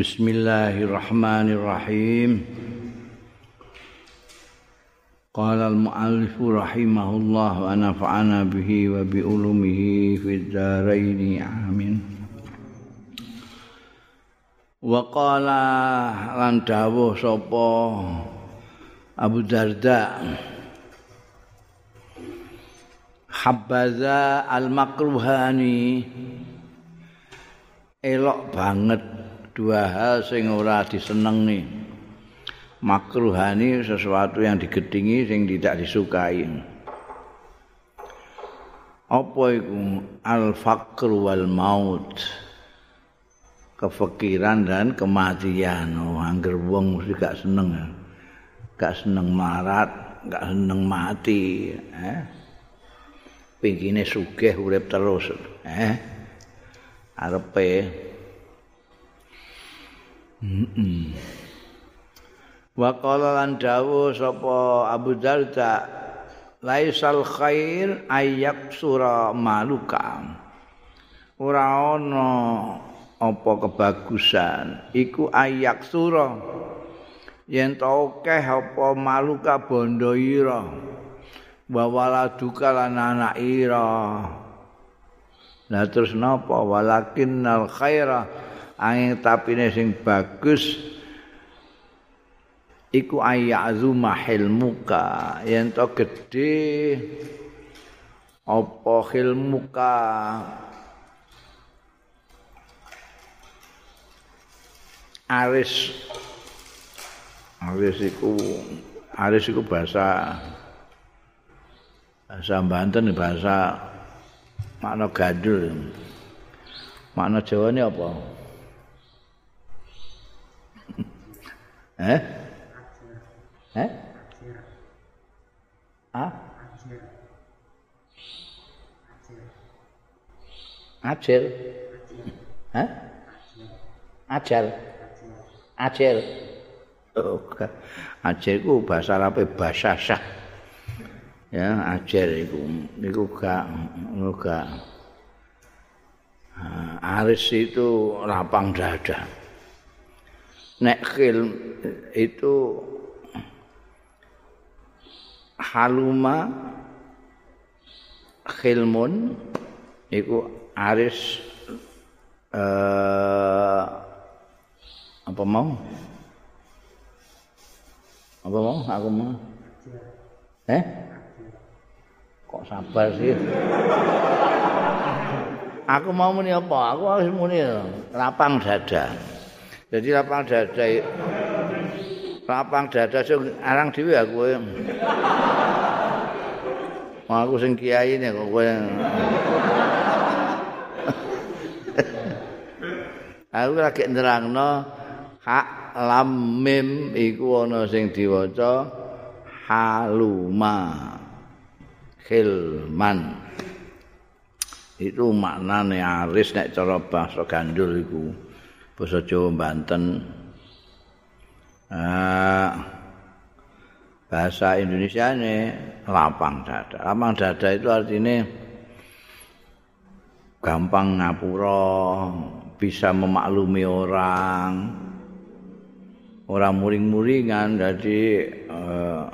Bismillahirrahmanirrahim. Qala al-mu'allif rahimahullah wa nafa'ana bihi wa bi ulumihi fid dharain amin. Wa qala lan dawuh sapa Abu Darda Habbaza al-makruhani elok banget dua hal sing ora disenengi. Makruhani sesuatu yang digedingi sing tidak disukai. Apa iku? Al faqr wal maut. Kefikiran dan kematian. Oh angger wong mesti gak seneng. Gak seneng marat gak seneng mati eh. Pingine sugih urip terus eh. Arepe Wa qala lan dawuh sapa Abu Darda laisal khair ayak sura maluka. Ora ana apa kebagusan iku ayak sura yen ta akeh apa maluka bondo ira wa waladuka lan anak ira. Lah terus napa walakinnal khaira angin tapine sing bagus iku ayazuma hilmuka. Yen to gedhe apa hilmuka? Aris. Aris iku aris iku bahasa bahasa Banten bahasa makna gandul makna Jawa ini apa? Eh? Eh? Ah? Acil. Hah? Ajal. Acil. Oh, acil ku bahasa Arab bahasa syah. Ya, acil iku niku gak gak Aris itu lapang dada. Nek khil itu haluma khilmun iku aris uh, apa mau? Apa mau aku mau? Eh? Kok sabar sih? Aku mau muni apa? Aku harus muni lapang dada Jadi lapang dada lapang dada sing arang dhewe aku. Wong aku sing kiai nek kowe. aku lagi nerangno hak lam mim iku ana sing diwaca haluma khilman itu maknane aris nek cara basa gandul iku basa Jawa Banten. Ah, bahasa Indonesia ini lapang dada. Lapang dada itu artinya gampang ngapura, bisa memaklumi orang, orang muring-muringan. Jadi uh,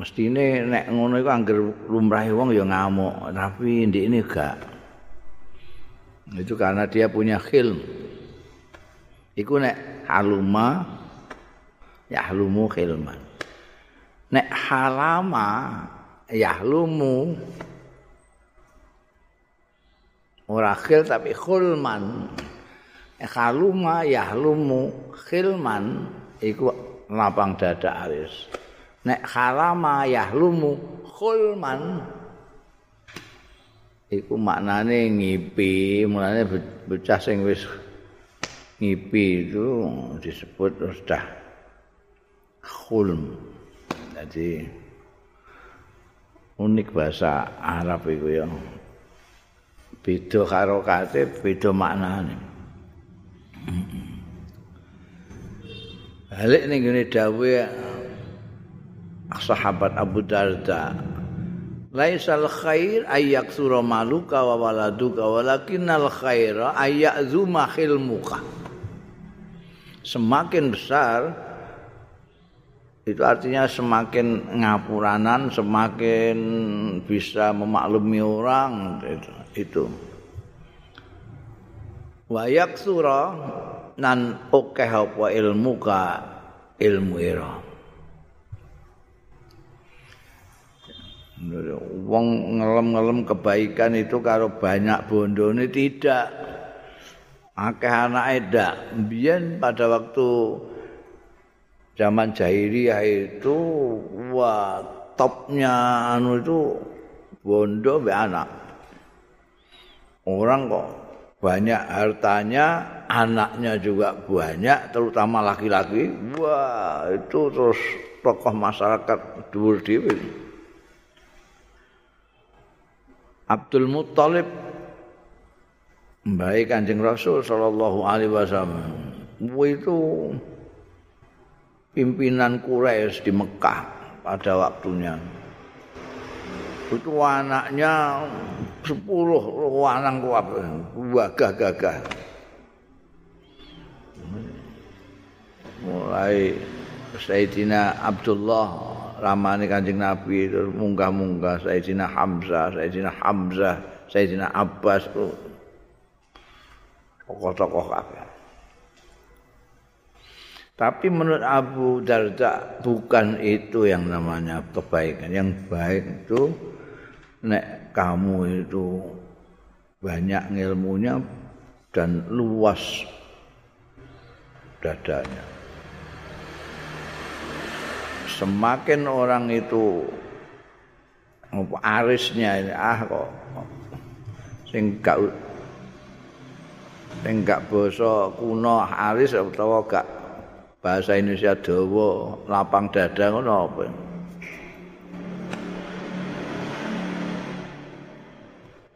mesti ini nek ngono itu angger lumrah wong ya ngamuk, tapi ini gak. Itu karena dia punya khilm. Iku nek haluma yahlumu khilman. Nek halama yahlumu ora khil tapi khulman. Nek haluma yahlumu khilman iku lapang dada aris. Nek halama yahlumu khulman iku maknane ngipi mulane bocah sing wis ngipi itu disebut sudah khulm. Jadi unik bahasa Arab itu ya. Beda karo kate beda maknane. Balik ning ngene dawuh sahabat Abu Darda laisal khair ayak sura maluka wa waladuka walakinnal khaira ayak zuma khilmuka semakin besar itu artinya semakin ngapuranan semakin bisa memaklumi orang itu, itu. wayak sura nan oke apa ilmu ka ilmu ira wong ngelem-ngelem kebaikan itu karo banyak bondone tidak. Akeh anak edak biyen pada waktu zaman jahiliyah itu wah topnya anu itu bondo be anak. Orang kok banyak hartanya anaknya juga banyak terutama laki-laki. Wah itu terus tokoh masyarakat dhuwur dhewe Abdul Muttalib. Baik Kanjeng Rasul sallallahu alaihi wasallam. Itu pimpinan Quraisy di Mekah pada waktunya. Itu anaknya sepuluh wanang kuat gagah gagah mulai Sayyidina Abdullah ramane Kanjeng Nabi terus munggah-munggah Sayyidina Hamzah, Sayyidina Hamzah, Sayyidina Abbas tokoh-tokoh kabeh. Tapi menurut Abu Darda bukan itu yang namanya kebaikan. Yang baik itu nek kamu itu banyak ilmunya dan luas dadanya. Semakin orang itu arisnya ini ah kok sing gak sing gak basa kuno aris utawa gak bahasa Indonesia dawa lapang dada ngono apa?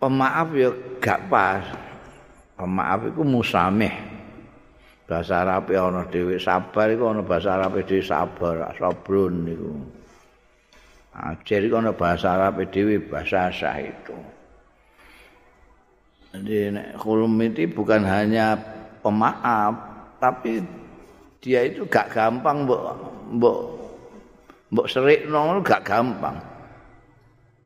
Pemaaf ya gak pas. Pemaaf itu musameh bahasa Arab ana dhewe. Sabar iku ana bahasa Arab dhewe sabar sabrun niku ajar iku ana bahasa Arab dhewe bahasa sah itu jadi khulum itu bukan hanya pemaaf tapi dia itu gak gampang mbok mbok mbok serik gak gampang.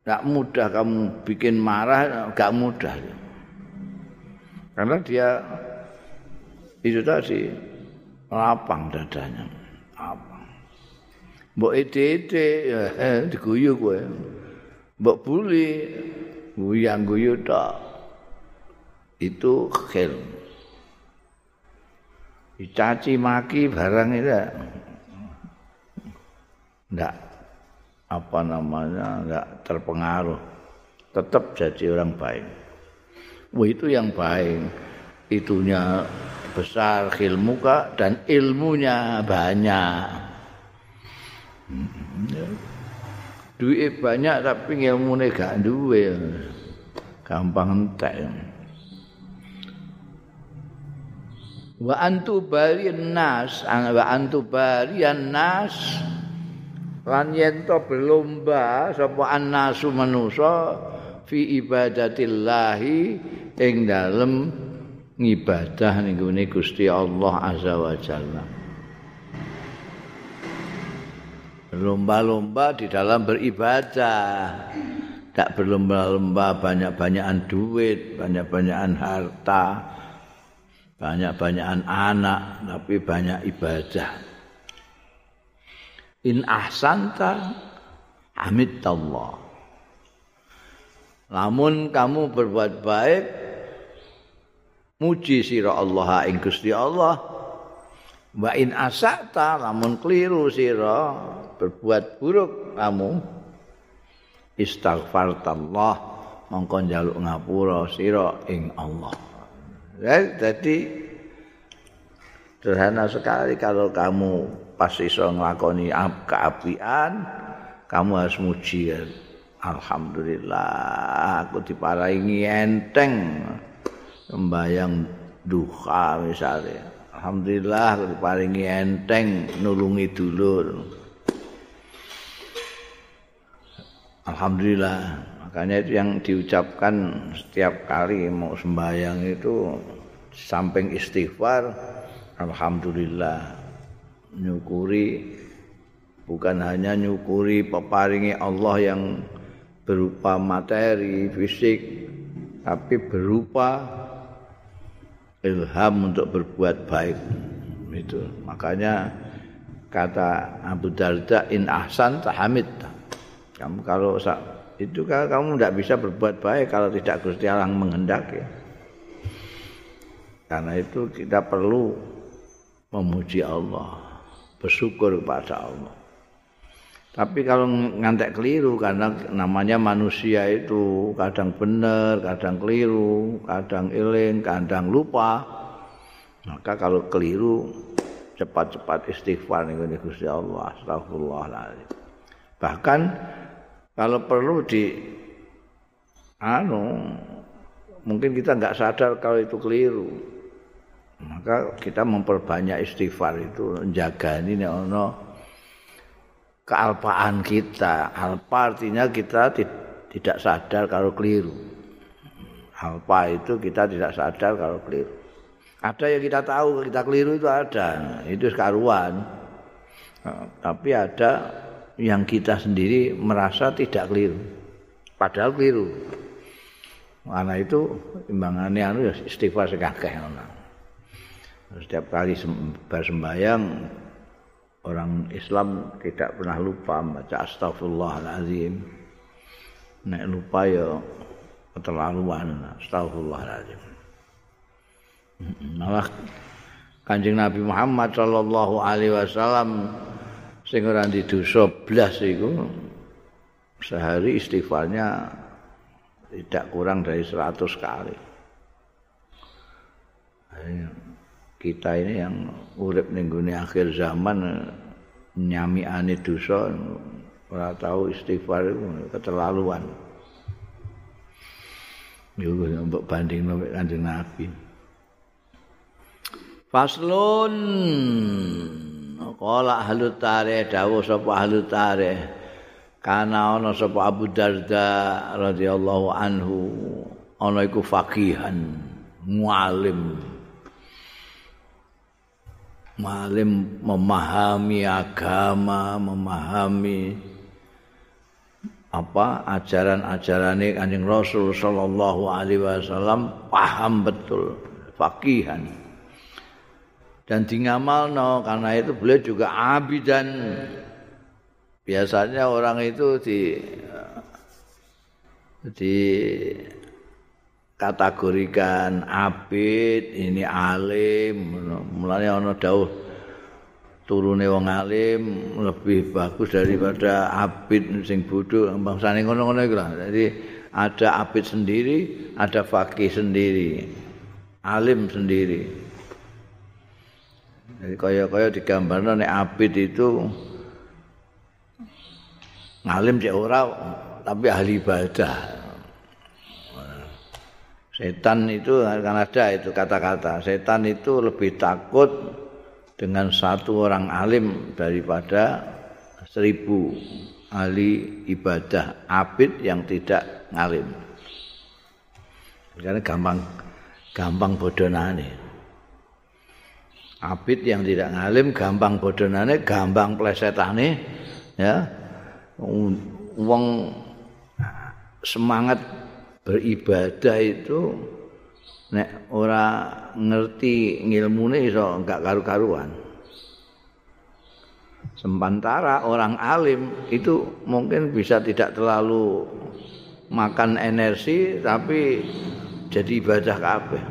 Gak mudah kamu bikin marah gak mudah. Karena dia itu tadi. Lapang dadanya. Lapang. Mbok ide-ide eh, diguyu kowe. Mbok buli guyang guyu tok. Itu khil. Dicaci maki barang itu. Enggak apa namanya enggak terpengaruh. Tetap jadi orang baik. Wah itu yang baik. Itunya besar ilmuka dan ilmunya banyak. Duit banyak tapi ilmunya gak duwe. Gampang entek. Wa antu barian nas, wa antu barian nas lan yen to berlomba sapa annasu manusa fi ibadatillahi ing dalem ngibadah ning Gusti Allah Azza wa Jalla. Lomba-lomba di dalam beribadah. Tak berlomba-lomba banyak-banyakan duit, banyak-banyakan harta, banyak-banyakan anak, tapi banyak ibadah. In ahsanta hamidallah. Namun kamu berbuat baik, muji sira Allah ing Gusti Allah. Wa in asakta lamun keliru sira berbuat buruk kamu istighfartallah mongko njaluk ngapura sira ing Allah. Jadi sederhana sekali kalau kamu pas iso nglakoni keapian kamu harus muji Alhamdulillah aku diparingi enteng sembayang duha misalnya. Alhamdulillah diparingi enteng nulungi dulur. Alhamdulillah. Makanya itu yang diucapkan setiap kali mau sembahyang itu samping istighfar alhamdulillah. Nyukuri bukan hanya nyukuri peparingi Allah yang berupa materi fisik tapi berupa ilham untuk berbuat baik. Itu. Makanya kata Abu Darda in ahsan tahamid kamu kalau itu kan kamu tidak bisa berbuat baik kalau tidak Gusti Allah menghendaki. Karena itu kita perlu memuji Allah bersyukur kepada Allah Tapi kalau ngantek keliru karena namanya manusia itu kadang benar, kadang keliru, kadang eling, kadang lupa. Maka kalau keliru cepat-cepat istighfar nih Gusti Allah, astagfirullahaladzim. Bahkan kalau perlu di anu mungkin kita nggak sadar kalau itu keliru. Maka kita memperbanyak istighfar itu menjaga ini ono kealpaan kita. Alpa artinya kita tidak sadar kalau keliru. Alpa itu kita tidak sadar kalau keliru. Ada yang kita tahu kita keliru itu ada, itu sekaruan. Tapi ada yang kita sendiri merasa tidak keliru. Padahal keliru. Karena itu imbangannya anu ya istighfar sekakeh Setiap kali sembahyang orang Islam tidak pernah lupa baca astagfirullahalazim. Nek lupa ya keterlaluan astagfirullahalazim. Malah Kanjeng Nabi Muhammad sallallahu alaihi wasallam sing ora di dosa blas iku sehari istighfarnya tidak kurang dari 100 kali. Kita ini yang urip ning akhir zaman nyami ane dosa ora tahu istighfar itu keterlaluan. Yo mbok banding nang Kanjeng Nabi. Faslun Kala ahlu tarikh dawuh sapa ahlu tarikh kana ana sapa Abu Darda radhiyallahu anhu ana iku faqihan mualim malim memahami agama, memahami apa ajaran-ajarane Kanjeng Rasul sallallahu alaihi wasallam paham betul fakihan. Dan dingamalno karena itu beliau juga abidan. Biasanya orang itu di di kategorikan abid ini alim mulane ana dawuh turune wong alim lebih bagus daripada abid sing bodho. Bangsane ngono-ngono iku jadi ada abid sendiri ada fakih sendiri alim sendiri. Jadi kaya-kaya digambarno nek abid itu ngalim cek ora tapi ahli ibadah Setan itu akan ada itu kata-kata. Setan itu lebih takut dengan satu orang alim daripada seribu ahli ibadah abid yang tidak ngalim. Karena gampang gampang bodonane. Abid yang tidak ngalim gampang bodonane, gampang plesetane ya. Wong semangat beribadah itu nek ora ngerti ngilmune iso enggak karu-karuan. Sementara orang alim itu mungkin bisa tidak terlalu makan energi tapi jadi ibadah kabeh.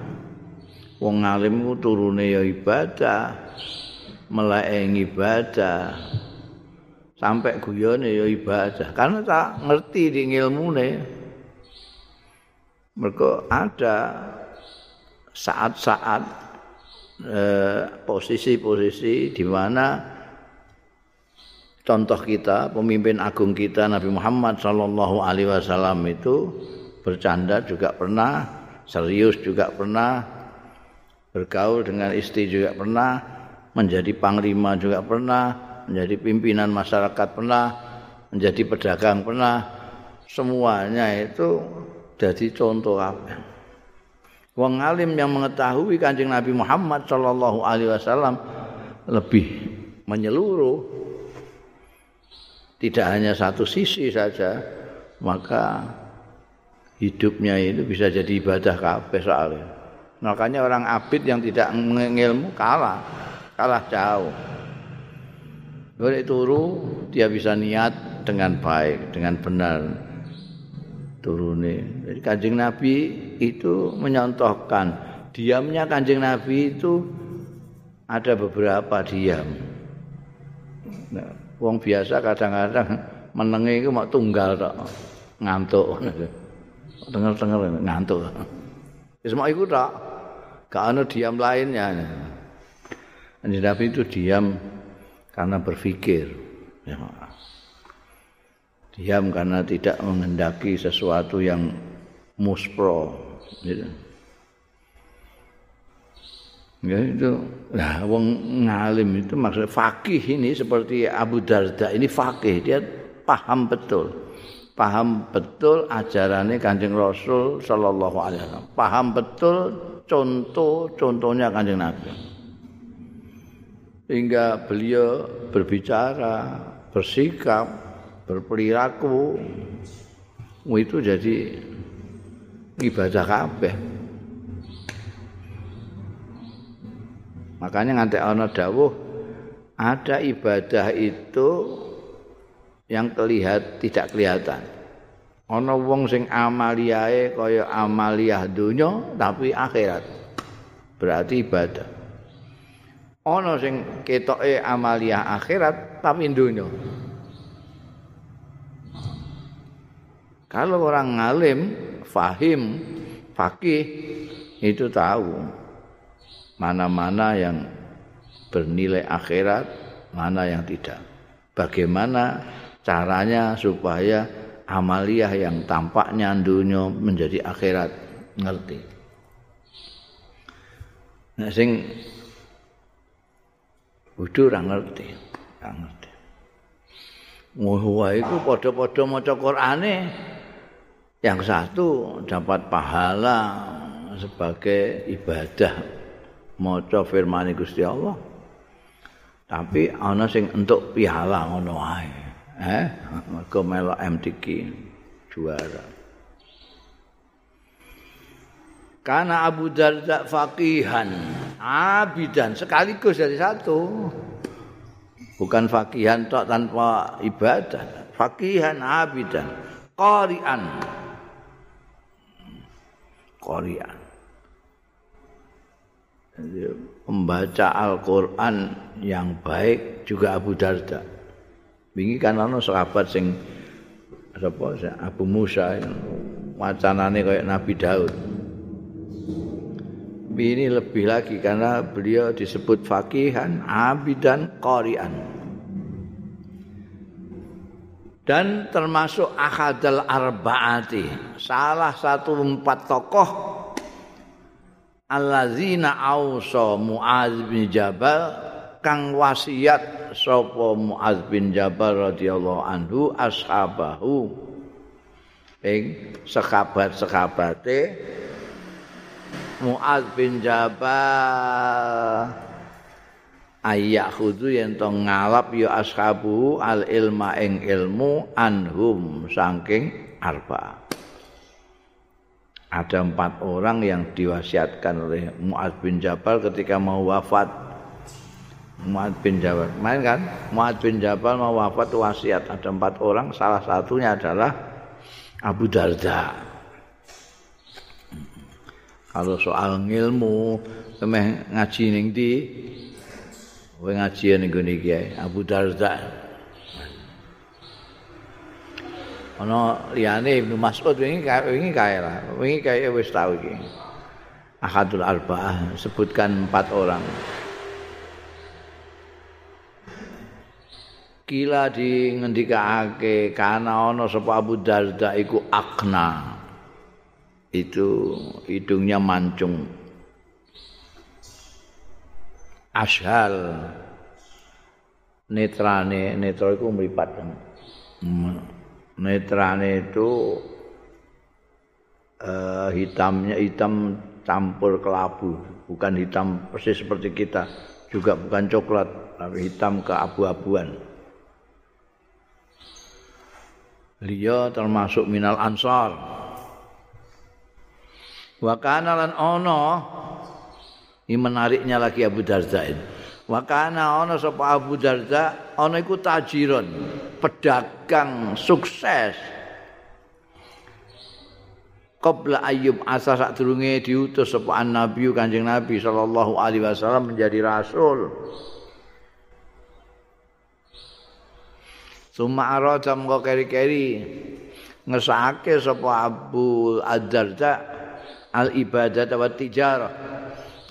Wong alim ku turune ya ibadah, melek ibadah. Sampai guyone ya ibadah karena tak ngerti di ngilmune. Mereka ada saat-saat eh, posisi-posisi di mana contoh kita pemimpin agung kita Nabi Muhammad Shallallahu Alaihi Wasallam itu bercanda juga pernah serius juga pernah bergaul dengan istri juga pernah menjadi panglima juga pernah menjadi pimpinan masyarakat pernah menjadi pedagang pernah. Semuanya itu jadi contoh apa? Wong alim yang mengetahui Kanjeng Nabi Muhammad sallallahu alaihi wasallam lebih menyeluruh tidak hanya satu sisi saja maka hidupnya itu bisa jadi ibadah kabeh soalnya. Makanya orang abid yang tidak mengilmu kalah kalah jauh. Boleh turu dia bisa niat dengan baik dengan benar turune. Jadi Kanjeng Nabi itu menyontohkan diamnya Kanjeng Nabi itu ada beberapa diam. Nah, wong biasa kadang-kadang menengi itu mau tunggal tok ngantuk. Dengar-dengar ngantuk. Wis mau iku tok. Gak ada diam lainnya. Kanjeng Nabi itu diam karena berpikir. Ya, diam karena tidak mengendaki sesuatu yang muspro gitu. Ya itu nah wong ngalim itu maksud fakih ini seperti Abu Darda ini fakih dia paham betul. Paham betul ajarannya Kanjeng Rasul sallallahu alaihi wasallam. Paham betul contoh-contohnya Kanjeng Nabi. Hingga beliau berbicara bersikap berperilaku itu jadi ibadah kabeh. Makanya nganti ana dawuh ada ibadah itu yang terlihat tidak kelihatan. Ana wong sing amaliae kaya amaliah donya tapi akhirat. Berarti ibadah. Ana sing ketoke amaliah akhirat tapi donya Kalau orang ngalim, fahim, fakih itu tahu mana-mana yang bernilai akhirat, mana yang tidak. Bagaimana caranya supaya amaliyah yang tampaknya dunia menjadi akhirat ngerti. Nah sing kudu ora ngerti, ora ngerti. Wah, iku padha-padha maca Qur'ane yang satu dapat pahala sebagai ibadah. Maca firman Gusti Allah. Tapi ana sing entuk piala ngono wae. Eh mergo melok MTQ juara. Karena Abu Darda faqihan abidan sekaligus dari satu. Bukan faqihan tok tanpa ibadah. Faqihan abidan qari'an Korea. Membaca Al-Quran yang baik juga Abu Darda. Ini kan ada sahabat sing apa, Abu Musa yang wacanane kayak Nabi Daud. Ini lebih lagi karena beliau disebut fakihan, abidan, qarian. Dan termasuk akadal arbaati salah satu empat tokoh allazina ausa muaz bin jabal kang wasiat sapa muaz bin jabal radhiyallahu anhu ashabahu. Ing sekabat-sekabate muaz bin jabal ayak khudu yang to ngalap ya ashabu al ilma ing ilmu anhum saking arba. Ada empat orang yang diwasiatkan oleh Mu'ad bin Jabal ketika mau wafat. Mu'ad bin Jabal main kan? Mu'ad bin Jabal mau wafat wasiat. Ada empat orang salah satunya adalah Abu Darda. Kalau soal ilmu kemeh ngaji ning di Kowe ngaji ning gone iki Abu Darda. Ana liyane Ibnu Mas'ud wingi wingi kae lah. Wingi kae wis tau iki. Ahadul Arba'ah sebutkan empat orang. Kila di ngendikake kana ana sapa Abu Darda iku akna. Itu hidungnya mancung. Ashal netrane netra iku mripat netrane itu uh, hitamnya hitam campur kelabu, bukan hitam persis seperti kita, juga bukan coklat, tapi hitam keabu-abuan. Dia termasuk minal ansar. Wa kana lan ono ini menariknya lagi Abu Darda ini. Wa kana ono sapa Abu Darda ono iku tajiron, pedagang sukses. Qabla Ayyub asa sak durunge diutus sapa Nabi Kanjeng Nabi sallallahu alaihi wasallam menjadi rasul. Suma arada mengko keri-keri ngesake sapa Abu Ad-Darda al ibadah wa tijarah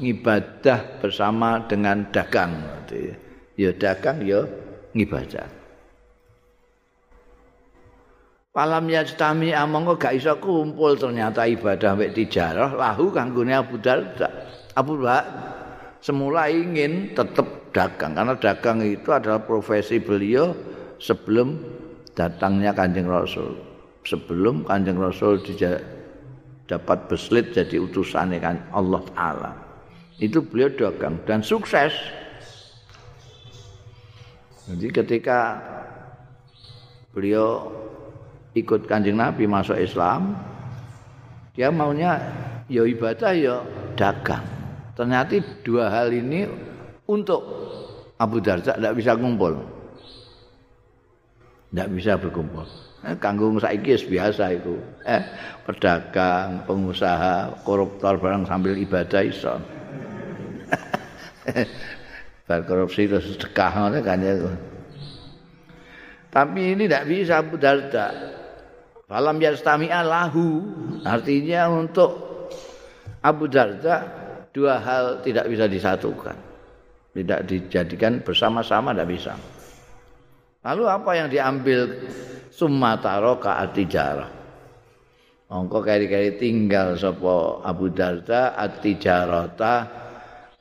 ibadah bersama dengan dagang ya dagang ya ngibadah Palam yajtami amangka gak iso kumpul ternyata ibadah mek tijarah lahu kanggone Abu Darda. Abu Darda semula ingin tetap dagang karena dagang itu adalah profesi beliau sebelum datangnya Kanjeng Rasul. Sebelum Kanjeng Rasul dapat beslit jadi utusan kan Allah Taala. Itu beliau dagang dan sukses. Jadi ketika beliau ikut kanjeng Nabi masuk Islam, dia maunya ya ibadah ya dagang. Ternyata dua hal ini untuk Abu Darda tidak bisa kumpul. Tidak bisa berkumpul. Eh, kanggo saiki biasa itu. Eh, pedagang, pengusaha, koruptor barang sambil ibadah iso. Bar korupsi terus sedekah kan ya. Tapi ini tidak bisa Abu Darda. Falam yastami'a lahu. Artinya untuk Abu Darda dua hal tidak bisa disatukan. Tidak dijadikan bersama-sama tidak bisa. Lalu apa yang diambil summa taraka atijarah Mongko kari-kari tinggal sapa Abu Darda atijarata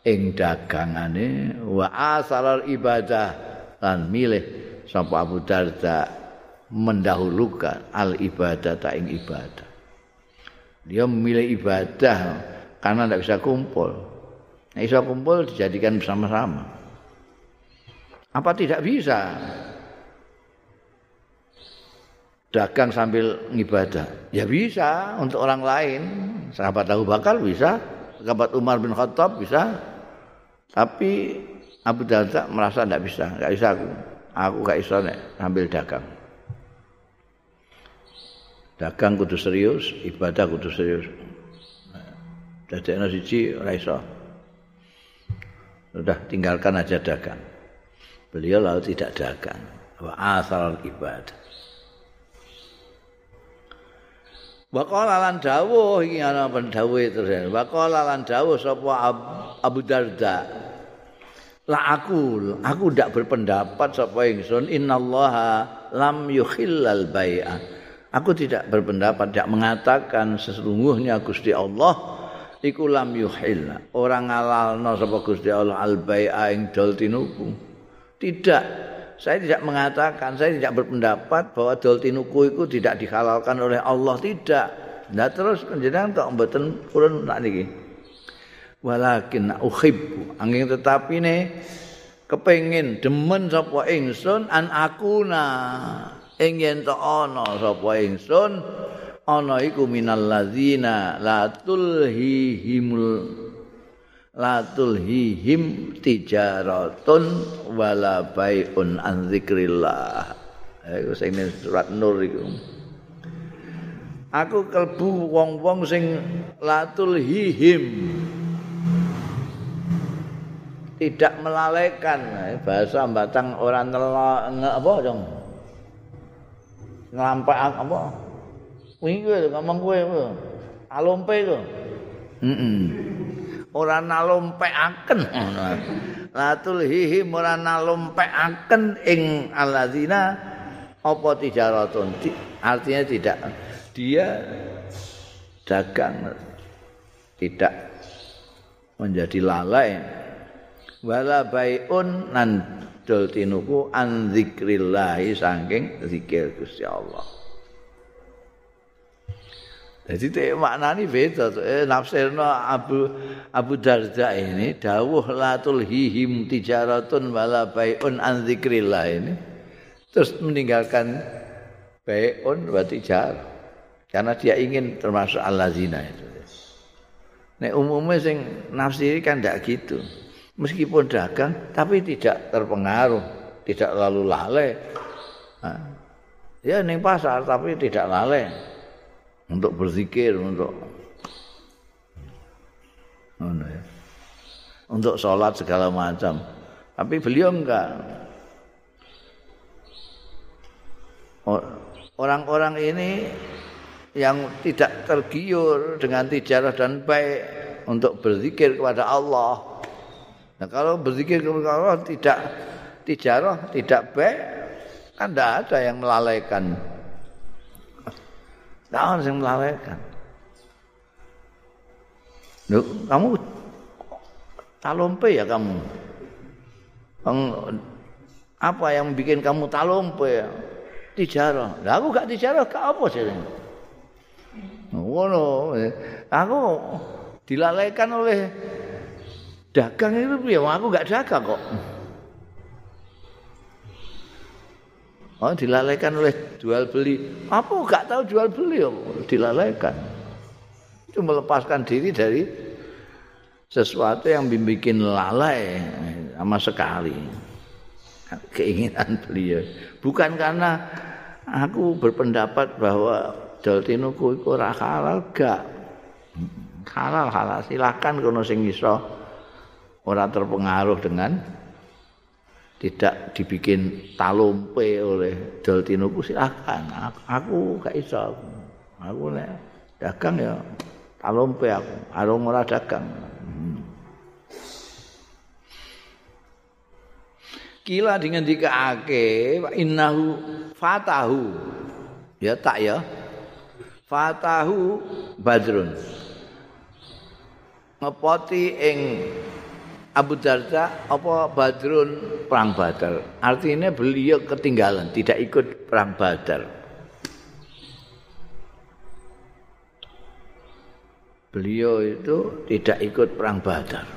ing dagangane wa asalar ibadah lan milih sapa Abu Darda mendahulukan al ibadah ta ing ibadah. Dia memilih ibadah karena tidak bisa kumpul. Nah, bisa kumpul dijadikan bersama-sama. Apa tidak bisa? dagang sambil ngibadah. Ya bisa untuk orang lain. Sahabat Abu Bakar bisa, sahabat Umar bin Khattab bisa. Tapi Abu Darda merasa tidak bisa, nggak bisa aku. Aku nggak bisa nek sambil dagang. Dagang kudu serius, ibadah kudu serius. Dadekno siji ora iso. Sudah tinggalkan aja dagang. Beliau lalu tidak dagang. Wa asal ibadah. Waqala lan dawuh iki ana pendawuh terus. Waqala lan dawuh sapa Abu Darda. La aku, aku ndak berpendapat sapa ingsun innallaha lam yukhillal bai'a. Aku tidak berpendapat, tidak mengatakan sesungguhnya Gusti Allah iku lam yuhilla. Orang ngalalno sapa Gusti Allah al bai'a ing dol tinuku. Tidak, saya tidak mengatakan, saya tidak berpendapat bahwa dol tinuku itu tidak dihalalkan oleh Allah tidak. Nah terus kenjenengan kok mboten purun nak niki. Walakin uhibbu angin tetapi ne kepengin demen sapa ingsun an akuna ing yen to ana sapa ingsun ana iku minal ladzina la tulhihimul la tulhihim tijaratun wala bai'un an zikrillah. Iku sing surat nur iku. Aku kelbu wong-wong sing la tulhihim tidak melalaikan. Bahasa batang orang nge apa dong ngelampai apa? Wingi ngomong kowe alompe itu heeh ora nalompekaken latul hihi ora nalompekaken ing alladzina apa tijaratun artinya tidak. Dia dagang tidak menjadi lalai. Wala baiun nan dol tinuku an zikrillah saking zikir Gusti Allah Jadi te maknani beda eh, nafsirno Abu Abu Darda ini dawuh latul hihim tijaratun wala baiun an zikrillah ini terus meninggalkan baiun wa tijar karena dia ingin termasuk allazina itu. Nek umumnya sing nafsiri kan tidak gitu. Meskipun dagang tapi tidak terpengaruh, tidak lalu lalai. Nah, ya ning pasar tapi tidak lalai. Untuk berzikir untuk ya. untuk sholat segala macam. Tapi beliau enggak. Orang-orang ini yang tidak tergiur dengan tijarah dan baik untuk berzikir kepada Allah. Nah kalau berzikir kepada Allah tidak tijarah tidak baik kan tidak ada yang melalaikan Tahun yang melawaikan. Loh, kamu talompe ya kamu? apa yang bikin kamu talompe ya? Tijarah. Lah aku gak tijarah, gak apa sih? Ngono, aku dilalaikan oleh dagang itu ya, aku gak dagang kok. Oh, dilalaikan oleh jual beli. Apa enggak tahu jual beli oh, dilalaikan. Itu melepaskan diri dari sesuatu yang bikin lalai sama sekali. Keinginan beliau. Bukan karena aku berpendapat bahwa daltinuku itu ora halal gak. Halal halal silakan kono sing iso ora terpengaruh dengan tidak dibikin talompe oleh Daltinoku silakan aku gak iso. Aku nek dagang ya talompe aku arung ora dagang. Hmm. kila dengan dikaake innahu fatahu. Ya tak ya? Fatahu badrun. Ngepoti ing Abu Darda apa Badrun perang Badar. Artinya beliau ketinggalan, tidak ikut perang Badar. Beliau itu tidak ikut perang Badar.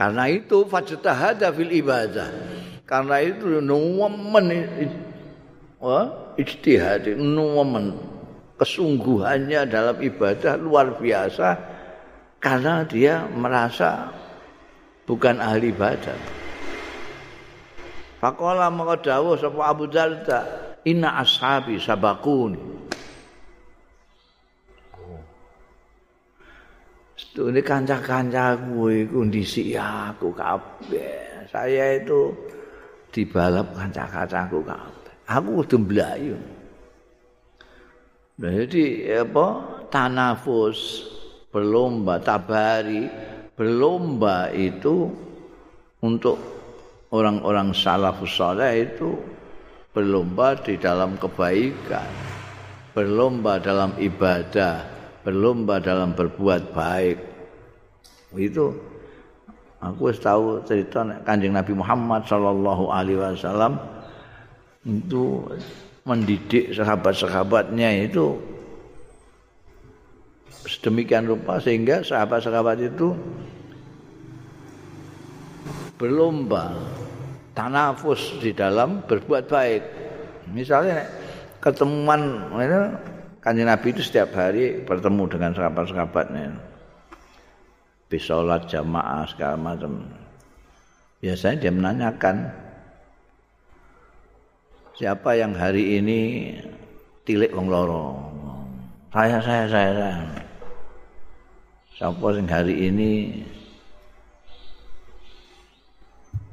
Karena itu fajtahada fil ibadah. Karena itu nuwamen ijtihad nuwamen kesungguhannya dalam ibadah luar biasa karena dia merasa bukan ahli ibadah. Fakola maka dawuh sapa Abu Darda, "Inna ashabi sabakun." Ini kanca-kancaku iku ndisi aku kabeh. Saya itu dibalap kanca-kancaku kabeh. Aku kudu mblayu. Nah, jadi apa? Tanafus berlomba tabari. Berlomba itu untuk orang-orang salafus saleh itu berlomba di dalam kebaikan berlomba dalam ibadah berlomba dalam berbuat baik. Itu aku tahu cerita kanjeng Nabi Muhammad Shallallahu Alaihi Wasallam itu mendidik sahabat-sahabatnya itu sedemikian rupa sehingga sahabat-sahabat itu berlomba tanafus di dalam berbuat baik. Misalnya ketemuan ini kanjeng Nabi itu setiap hari bertemu dengan sahabat-sahabatnya. Bisolat jamaah segala macam. Biasanya dia menanyakan siapa yang hari ini tilik wong loro. Saya, saya, saya, saya. Sapa sing hari ini?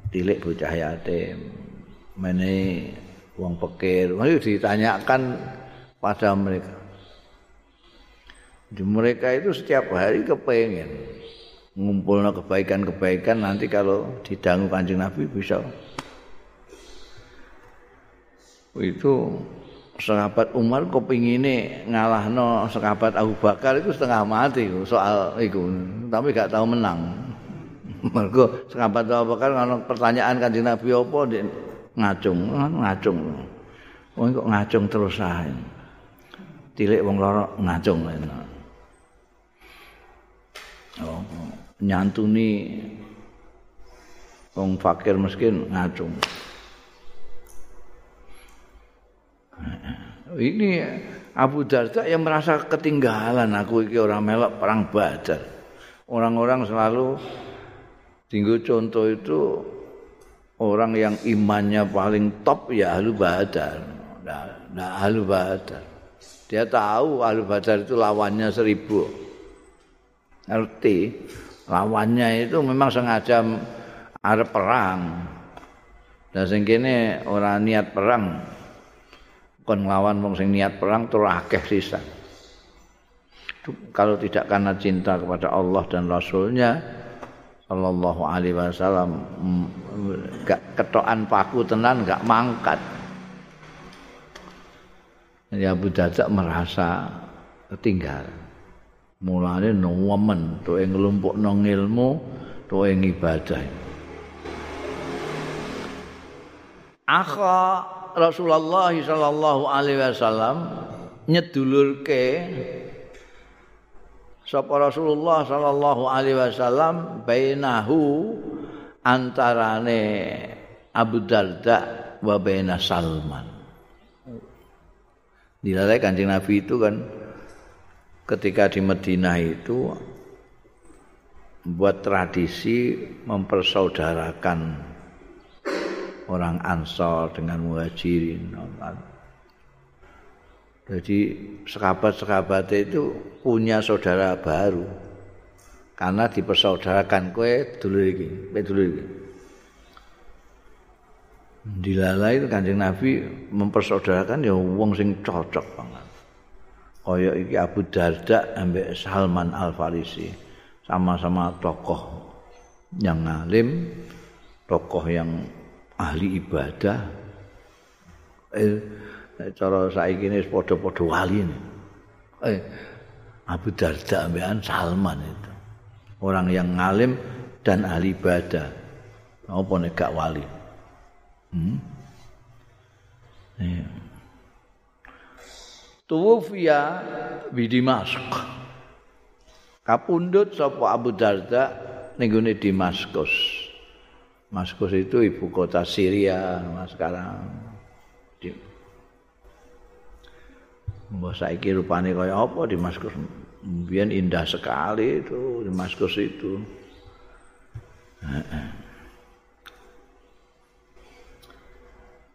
Tilik bocah yatim. Mene wong pekir. Ayo ditanyakan pada mereka. Di mereka itu setiap hari kepengen ngumpulnya kebaikan-kebaikan. Nanti kalau didangu kanjeng Nabi bisa. Itu sahabat Umar kepingine ngalahno sahabat Abu Bakar itu setengah mati soal itu tapi gak tahu menang. Mergo sahabat Abu Bakar ngono pertanyaan kanjeng Nabi apa ngacung ngacung. Oh kok ngacung terus ae. Tilik wong lara ngacung oh, nyantuni wong fakir miskin ngacung ini Abu Darda yang merasa ketinggalan aku iki orang melok perang Badar orang-orang selalu tinggal contoh itu orang yang imannya paling top ya ahlu badar. Nah, nah ahlu badar. Dia tahu ahlu badar itu lawannya seribu. Ngerti. Lawannya itu memang sengaja ada perang. Dan sing kene orang niat perang. Kon nglawan wong sing niat perang terus akeh sisa. Kalau tidak karena cinta kepada Allah dan Rasulnya, sallallahu alaihi wasallam gak ketokan paku tenan gak mangkat. Ya Abu Darda merasa ketinggalan. Mulane nemen to ing nglumpukno ilmu, to ing ibadah. Akha Rasulullah sallallahu alaihi wasallam nyedulurke sapa Rasulullah sallallahu alaihi wasallam bainahu antarane Abu Darda wa baina Salman. Dilalai Kanjeng Nabi itu kan ketika di Madinah itu buat tradisi mempersaudarakan orang Ansor dengan Muhajirin. Jadi sekabat-sekabat itu punya saudara baru. Karena dipersaudarakan kue dulu ini, kue dulu ini. Dilalai kanjeng Nabi mempersaudarakan ya wong sing cocok banget. Kaya iki Abu Darda ambek Salman Al Farisi sama-sama tokoh yang ngalim, tokoh yang ahli ibadah. Eh, cara saiki ini padha-padha wali. Eh, Abu Darda ambekan Salman itu. Orang yang ngalim dan ahli ibadah. Apa nek gak wali? Hmm? Yeah. Tuwfiya bi Dimask. Kapundhut sapa Abu Darda ning gone Damaskus. Damaskus itu ibu kota Syria sekarang. Mbah saiki rupane kaya apa di Damaskus? Mbiyen indah sekali itu di Damaskus itu.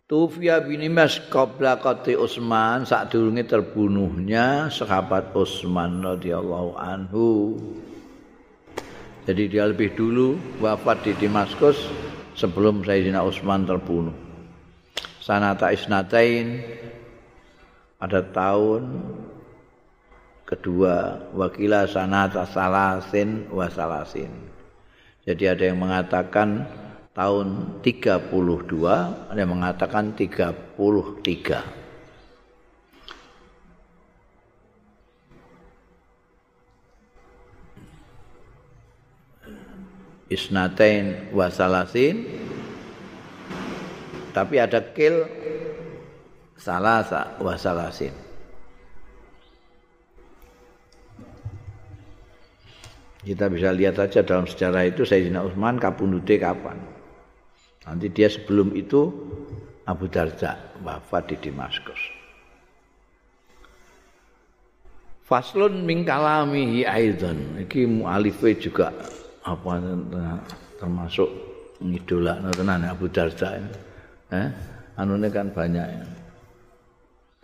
Tufia bin Mas qabla qati Utsman sadurunge terbunuhnya sahabat Utsman radhiyallahu anhu. Jadi dia lebih dulu wafat di Damaskus sebelum Sayyidina Utsman terbunuh. Sanata isnatain pada tahun kedua wakila sanata salasin wasalasin. Jadi ada yang mengatakan tahun 32, ada yang mengatakan 33. Isnatain wasalasin tapi ada kil salasa wa salasin. Kita bisa lihat saja dalam sejarah itu Sayyidina Utsman kapundute kapan. Nanti dia sebelum itu Abu Darda wafat di Damaskus. Faslun min kalamihi aidan. Iki mualife juga apa termasuk ngidolakno tenan Abu Darda. Eh? Anune kan banyak ya.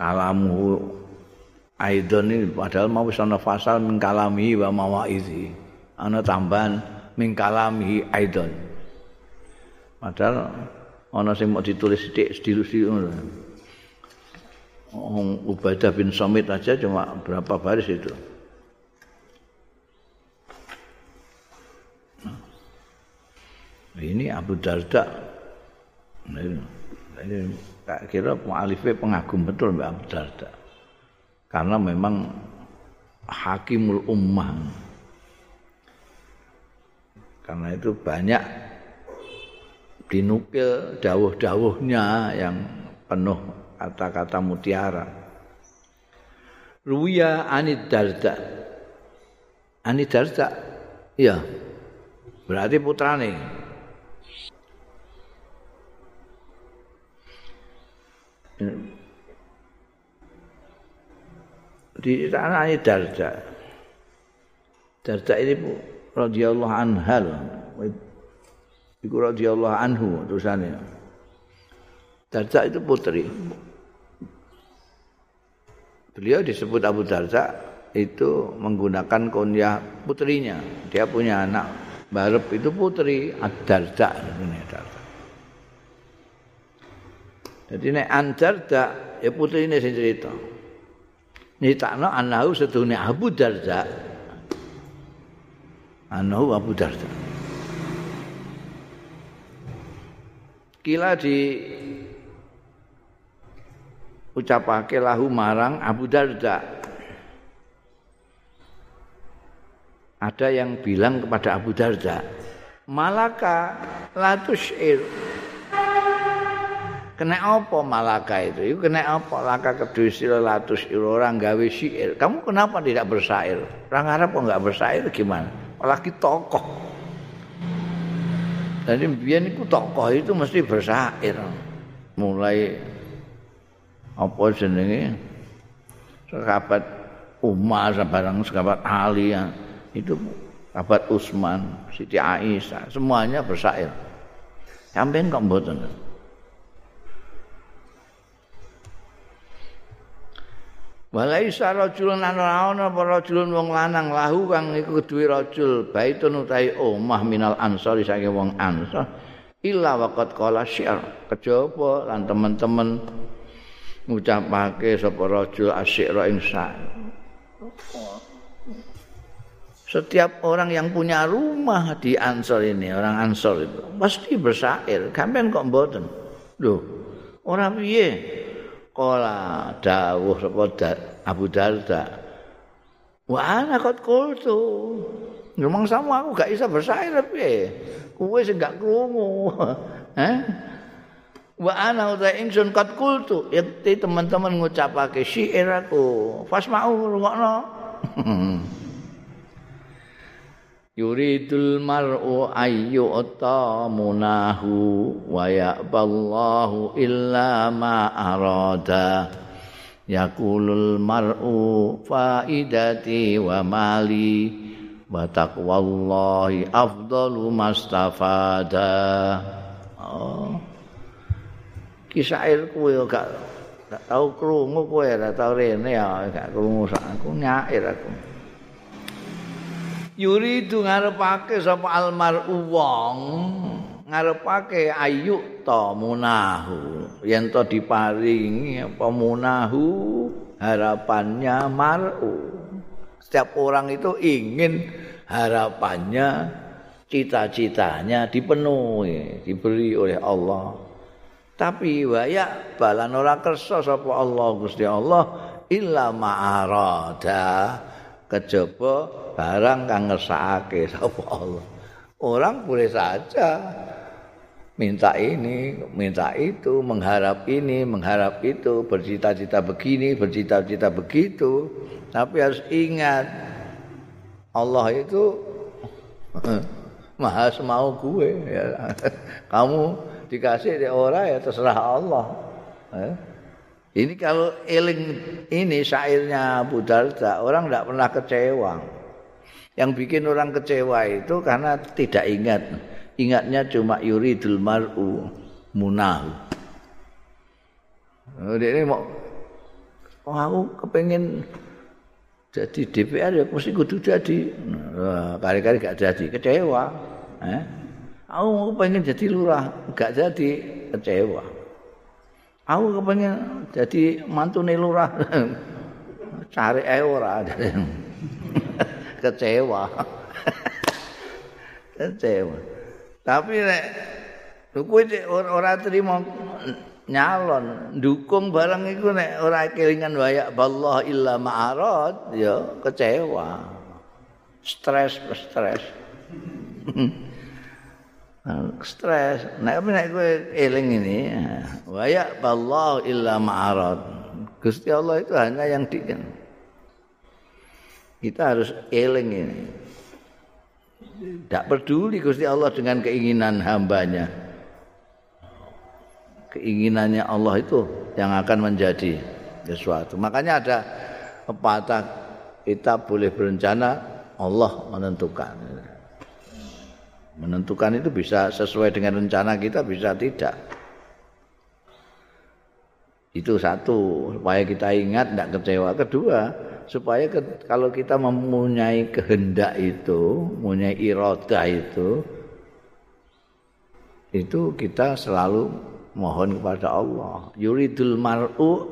kalamu aidon ini padahal mau wis ana fasal min wa mawaizi ana tambahan min kalami aidon padahal ana sing mau ditulis sithik sedilu-sedilu ngono Oh, Ubadah bin Somit aja cuma berapa baris itu. Ini Abu Darda. Ini, tak kira mu'alifnya pengagum betul Mbak Abu Darda. Karena memang hakimul ummah. Karena itu banyak dinukil dawuh-dawuhnya yang penuh kata-kata mutiara. ruya anid darda anid darda iya berarti putrane di tanah ini darda darda ini radhiyallahu anhal iku radhiyallahu anhu terusane darda itu putri. Beliau disebut Abu Darda itu menggunakan kunyah putrinya. Dia punya anak. Barep itu putri Ad-Darda Jadi nek An-Darda ya putrine sing cerita. Nitakno anahu sedune Abu Darda. Anahu Abu Darda. Kila di ucapake lahu marang Abu Darda. Ada yang bilang kepada Abu Darda, "Malaka latusir." Kena apa malaka itu? Itu kena apa? Laka kedusil latus orang gawe syair. Kamu kenapa tidak bersair? Orang Arab kok nggak bersair gimana? Apalagi tokoh. Jadi biar itu tokoh itu mesti bersair. Mulai apa jenenge sahabat Umar barang sahabat Ali ya. itu sahabat Utsman Siti Aisyah semuanya bersair sampean kok mboten Walai sarajulun ana ana apa rajulun wong lanang lahu kang iku duwe rajul baitun utahe omah minal ansor saking wong ansor illa waqat qala syi'r kejaba lan teman-teman ngucapake sapa rajul asyira ing Setiap orang yang punya rumah di Ansor ini, orang Ansor itu pasti bersair. Kampen kok mboten? Loh, orang piye? Kala dawuh sapa Abu Darda. Wah, ana kot kultu. Ngomong sama aku gak bisa bersair piye? Kuwe sing gak krungu. Eh? wa ana uta ingsun kat kultu yakti teman-teman ngucapake syair aku fasma'u rungokno yuridul mar'u ayyu munahu wa ya'ballahu illa ma arada. Yaqulul mar'u faidati wa mali wa taqwallahi afdalu mastafada. Oh. Kisah kowe gak gak tau krungu kowe ora tau rene ya gak krungu sak aku nyair aku Yuri itu ngarepake sapa almar wong ngarepake ayu ta munahu. Yen to diparingi apa munahu harapannya maru. Setiap orang itu ingin harapannya cita-citanya dipenuhi diberi oleh Allah. Tapi waya balan ora kersa sapa Allah Gusti Allah illa ma'arada kejaba barang kang ngersakake sapa Allah orang boleh saja minta ini minta itu mengharap ini mengharap itu bercita-cita begini bercita-cita begitu tapi harus ingat Allah itu maha semau gue ya. kamu dikasih di orang ya terserah Allah. Eh? Ini kalau eling ini syairnya Abu Darda, orang tidak pernah kecewa. Yang bikin orang kecewa itu karena tidak ingat. Ingatnya cuma yuridul mar'u munahu. Oh, dia ini mau oh, aku kepengen jadi DPR ya mesti kudu jadi. Kali-kali gak jadi, kecewa. Eh? Aku pengen jadi lurah, enggak jadi kecewa. Aku kepengen jadi mantu lurah, cari ae ora. kecewa. kecewa. Tapi nek kowe ora terima nyalon, dukung barang iku nek ora kelingan wayak ballah illa ma'arad, ya kecewa. Stres, stres. stres nek nek kowe eling ini wa ya Allah illa ma'arad Gusti Allah itu hanya yang di Kita harus eling ini. Tidak peduli Gusti Allah dengan keinginan hambanya. Keinginannya Allah itu yang akan menjadi sesuatu. Makanya ada pepatah kita boleh berencana, Allah menentukan. Menentukan itu bisa sesuai dengan rencana kita, bisa tidak. Itu satu, supaya kita ingat, tidak kecewa. Kedua, supaya ke, kalau kita mempunyai kehendak itu, mempunyai iroda itu, itu kita selalu mohon kepada Allah. Yuridul mar'u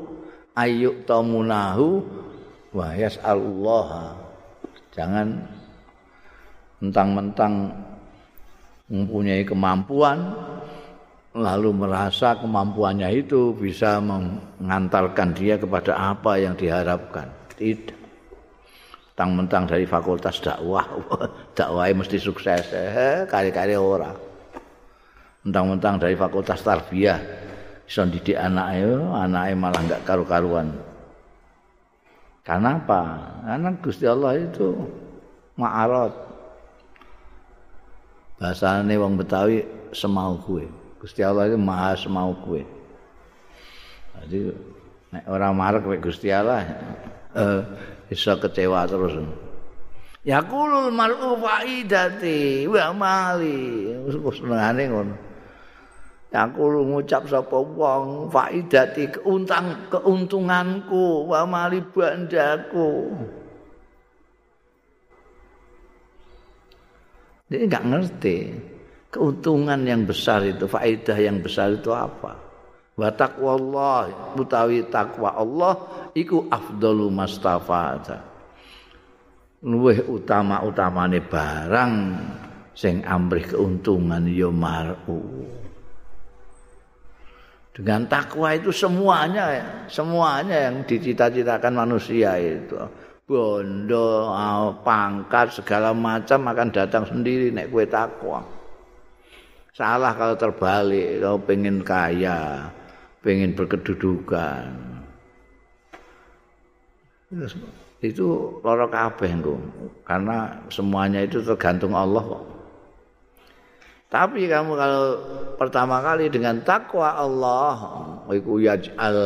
ayyuk tamunahu wa yas'alullah. Jangan mentang-mentang mempunyai kemampuan lalu merasa kemampuannya itu bisa mengantarkan dia kepada apa yang diharapkan. Tidak. Tang-mentang dari fakultas dakwah, dakwahnya mesti sukses. Eh, kali-kali orang. Mentang-mentang dari fakultas tarbiyah, bisa didik anaknya, anaknya malah enggak karu-karuan. Karena apa? Karena Gusti Allah itu ma'arot. Bahasanya wong Betawi semau gue. Gusti Allah itu maha semau gue. Jadi orang marek Gusti Allah uh, bisa kecewa terus. Ya kulul mar'u faidati wa mali. Senengane ngono. Ya kulo ngucap sapa wong faidati keuntang keuntunganku wa mali bandaku. Dia enggak ngerti keuntungan yang besar itu, faidah yang besar itu apa. Wa taqwallah utawi takwa Allah iku afdalu mastafata. Luwih utama-utamane barang sing amrih keuntungan ya mar'u. Dengan takwa itu semuanya semuanya yang dicita-citakan manusia itu. Bondo, pangkat, segala macam akan datang sendiri nek kue takwa. Salah kalau terbalik, kalau pengen kaya, pengen berkedudukan, itu loro kabeh engko karena semuanya itu tergantung Allah kok. Tapi kamu kalau pertama kali dengan takwa Allah iku yaj'al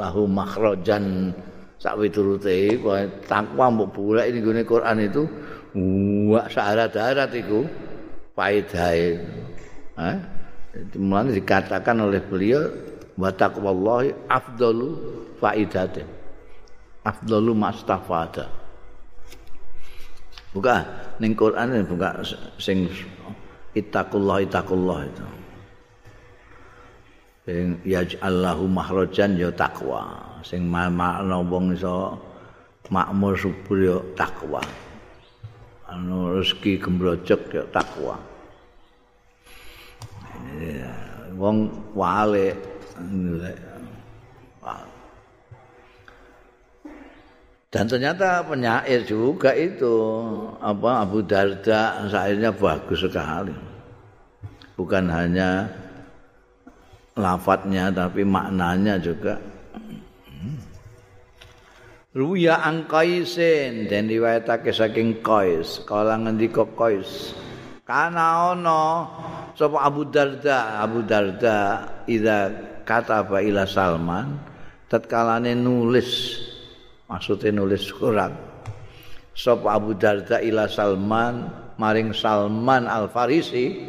lahu makhrajan sak witurute takwa mbok bulek ini gune Quran itu wa syarat-syarat iku faedahe. Eh? Mulane dikatakan oleh beliau wa taqwallahi afdalu faidatin. afdalu mastafada. Buka ning Quran buka sing ittaqullah ittaqullah itu. Sing yaj'allahu mahrajan ya takwa sing makna wong iso makmur subur ya takwa anu rezeki gembrojok ya takwa wong wale Dan ternyata penyair juga itu apa Abu Darda syairnya bagus sekali. Bukan hanya lafadznya tapi maknanya juga. Ruya angkaisin dan riwayatake saking Qais, kala ngendika Qais. Kana ono sapa Abu Darda, Abu Darda ida kata ila Salman tatkalane nulis maksudnya nulis surat. Sop Abu Darda ila Salman maring Salman Al Farisi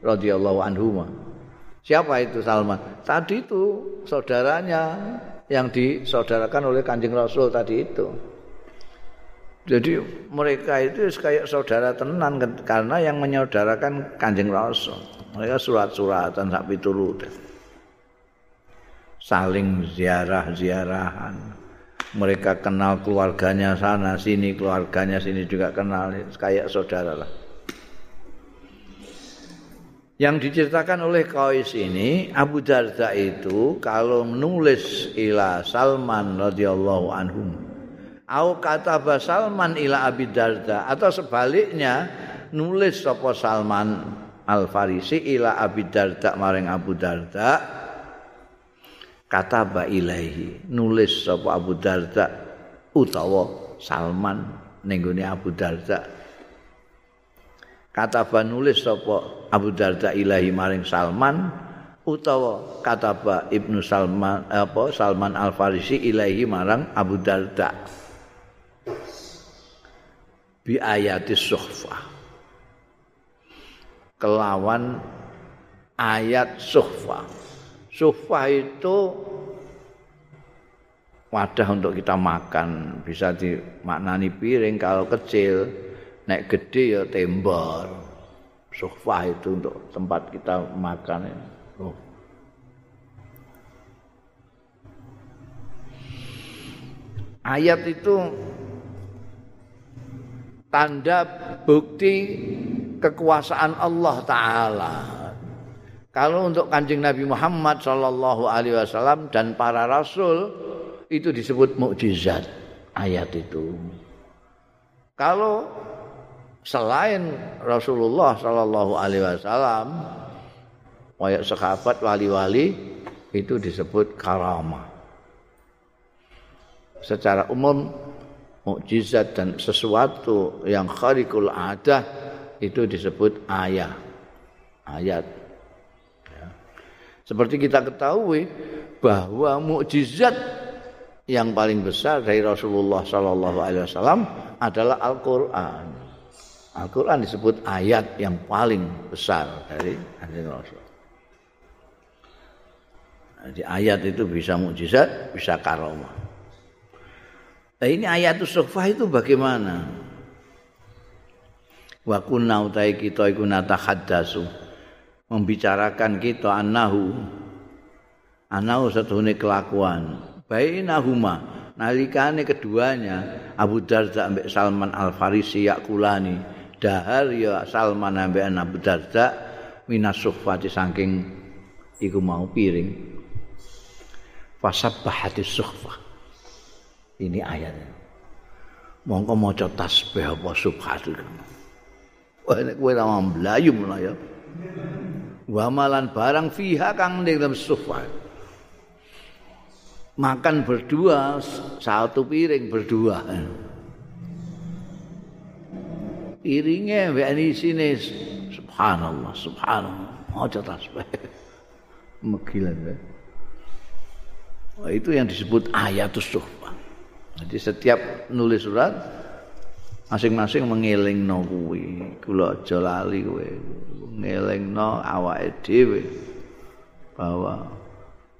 radhiyallahu anhu siapa itu Salman? Tadi itu saudaranya yang disaudarakan oleh Kanjeng Rasul tadi itu. Jadi mereka itu kayak saudara tenan karena yang menyaudarakan Kanjeng Rasul. Mereka surat-suratan sak piturut saling ziarah-ziarahan. Mereka kenal keluarganya sana sini keluarganya sini juga kenal kayak saudara lah. Yang diceritakan oleh Qais ini Abu Darda itu kalau menulis ila Salman radhiyallahu anhu au kata Salman ila Abi Darda atau sebaliknya nulis sapa Salman Al Farisi ila Abi Darda maring Abu Darda kata ba ilahi nulis sapa Abu Darda utawa Salman ning Abu Darda. Kataba nulis sapa Abu Darda ilahi maring Salman utawa kataba Ibnu Salman apa Salman Al Farisi ilahi marang Abu Darda. Bi ayati suhfah. Kelawan ayat suhfah. Suhfah itu wadah untuk kita makan. Bisa dimaknani piring kalau kecil. Naik gede ya tembor. Sofa itu untuk tempat kita makan. Oh. ayat itu tanda bukti kekuasaan Allah taala kalau untuk kanjeng Nabi Muhammad Shallallahu Alaihi Wasallam dan para rasul itu disebut mukjizat ayat itu. Kalau selain Rasulullah Shallallahu Alaihi Wasallam, kayak sahabat wali-wali itu disebut karamah. Secara umum mukjizat dan sesuatu yang kharikul adah itu disebut ayat. Ayat. Seperti kita ketahui bahwa mukjizat yang paling besar dari Rasulullah Sallallahu Alaihi Wasallam adalah Al-Quran. Al-Quran disebut ayat yang paling besar dari Rasul. Jadi ayat itu bisa mukjizat, bisa karomah. Nah ini ayat sufah itu bagaimana? Wa kunna utai kita iku natahaddasu membicarakan kita annahu. Annahu satuhune kelakuan. Bainahuma nalikane keduanya Abu Darda ambek Salman Al Farisi yakulani. Dahar ya Salman ambek Abu Darda minas sufati saking iku mau piring. Fasabbahati suhfah ini ayatnya. Mongko maca tasbih apa subhatu wah nek kowe ora mlayu ya wa malan barang fiha kang ning dalam sufah makan berdua satu piring berdua. Piringnya ini sini subhanallah subhanallah. Aja tasbih megilan ya. itu yang disebut ayatus suhbah jadi setiap nulis surat masing-masing mengeling no kuwi kula aja lali kowe ngeling no awake dhewe bahwa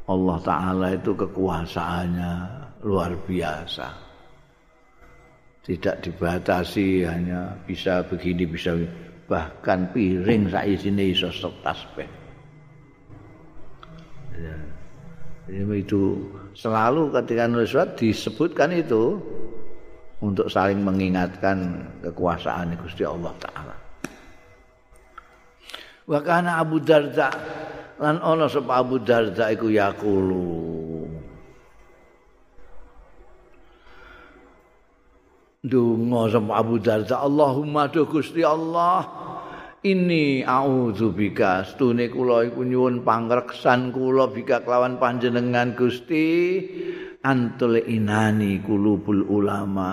Allah Ta'ala itu kekuasaannya luar biasa. Tidak dibatasi hanya bisa begini, bisa bahkan piring saya sini iso tasbih. Ya. Itu selalu ketika nulis surat disebutkan itu untuk saling mengingatkan kekuasaan Gusti Allah Ta'ala. Wa kana Abu Darda lan ana sapa Abu Darda iku yaqulu Dungo sapa Abu Darda Allahumma do Gusti Allah ini audzubika stune kula iku nyuwun pangreksan kula bika kelawan panjenengan Gusti antul inani kulubul ulama.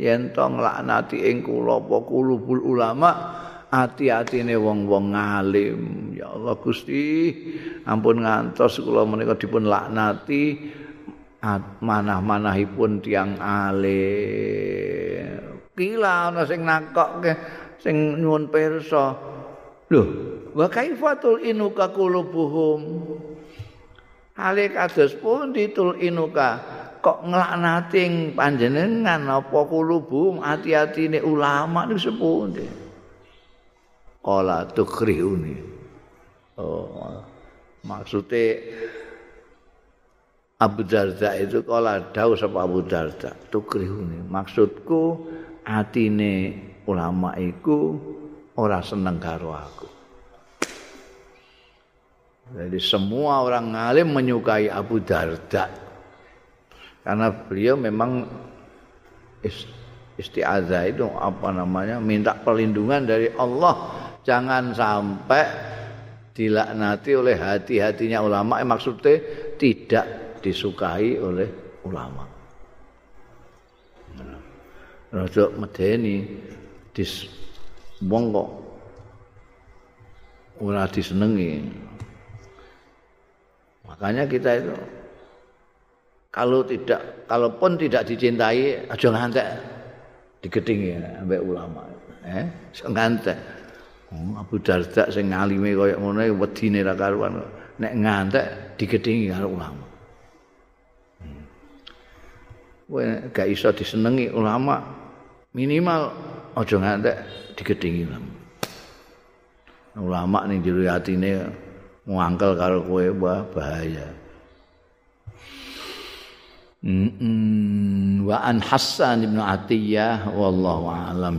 Yen to nglaknati ing kula apa kulubul ulama ati-atine wong-wong ngalim. Ya Allah Gusti ampun ngantos kula menika dipun laknati manah-manahipun tiang alim. Kila ana sing nakokke sing nyuwun pirsa lho wa kaifatul inuka qulubuhum hale kados pun ditul inuka kok nglaknati panjenengan apa kulubum ati-atine ulama niku sepundi Kala tukrihuni. Oh, maksudnya Abu Darda itu kala dawuh sapa Abu Darda tukrihuni. Maksudku atine ulama iku ora seneng karo aku. Jadi semua orang ngalim menyukai Abu Darda. Karena beliau memang isti'adzah itu apa namanya minta perlindungan dari Allah. Jangan sampai dilaknati oleh hati-hatinya ulama. Eh, maksudnya tidak disukai oleh ulama. Rada medeni dis wong kok ora disenengi makanya kita itu kalau tidak kalaupun tidak dicintai aja ngantek. Digedingi ambek ulama. Eh ngantek. Oh, Abu Darda sing ngalime kaya ngono wedine ra karuan. Nek ngantek digedingi karo ulama. Kowe hmm. gak iso disenengi ulama minimal aja ngantek digedingi ulama. Ulama ning jero atine ngangkel karo kowe wah bahaya. Mm -mm. wa an Hasan bin Atiyah wallahu alam.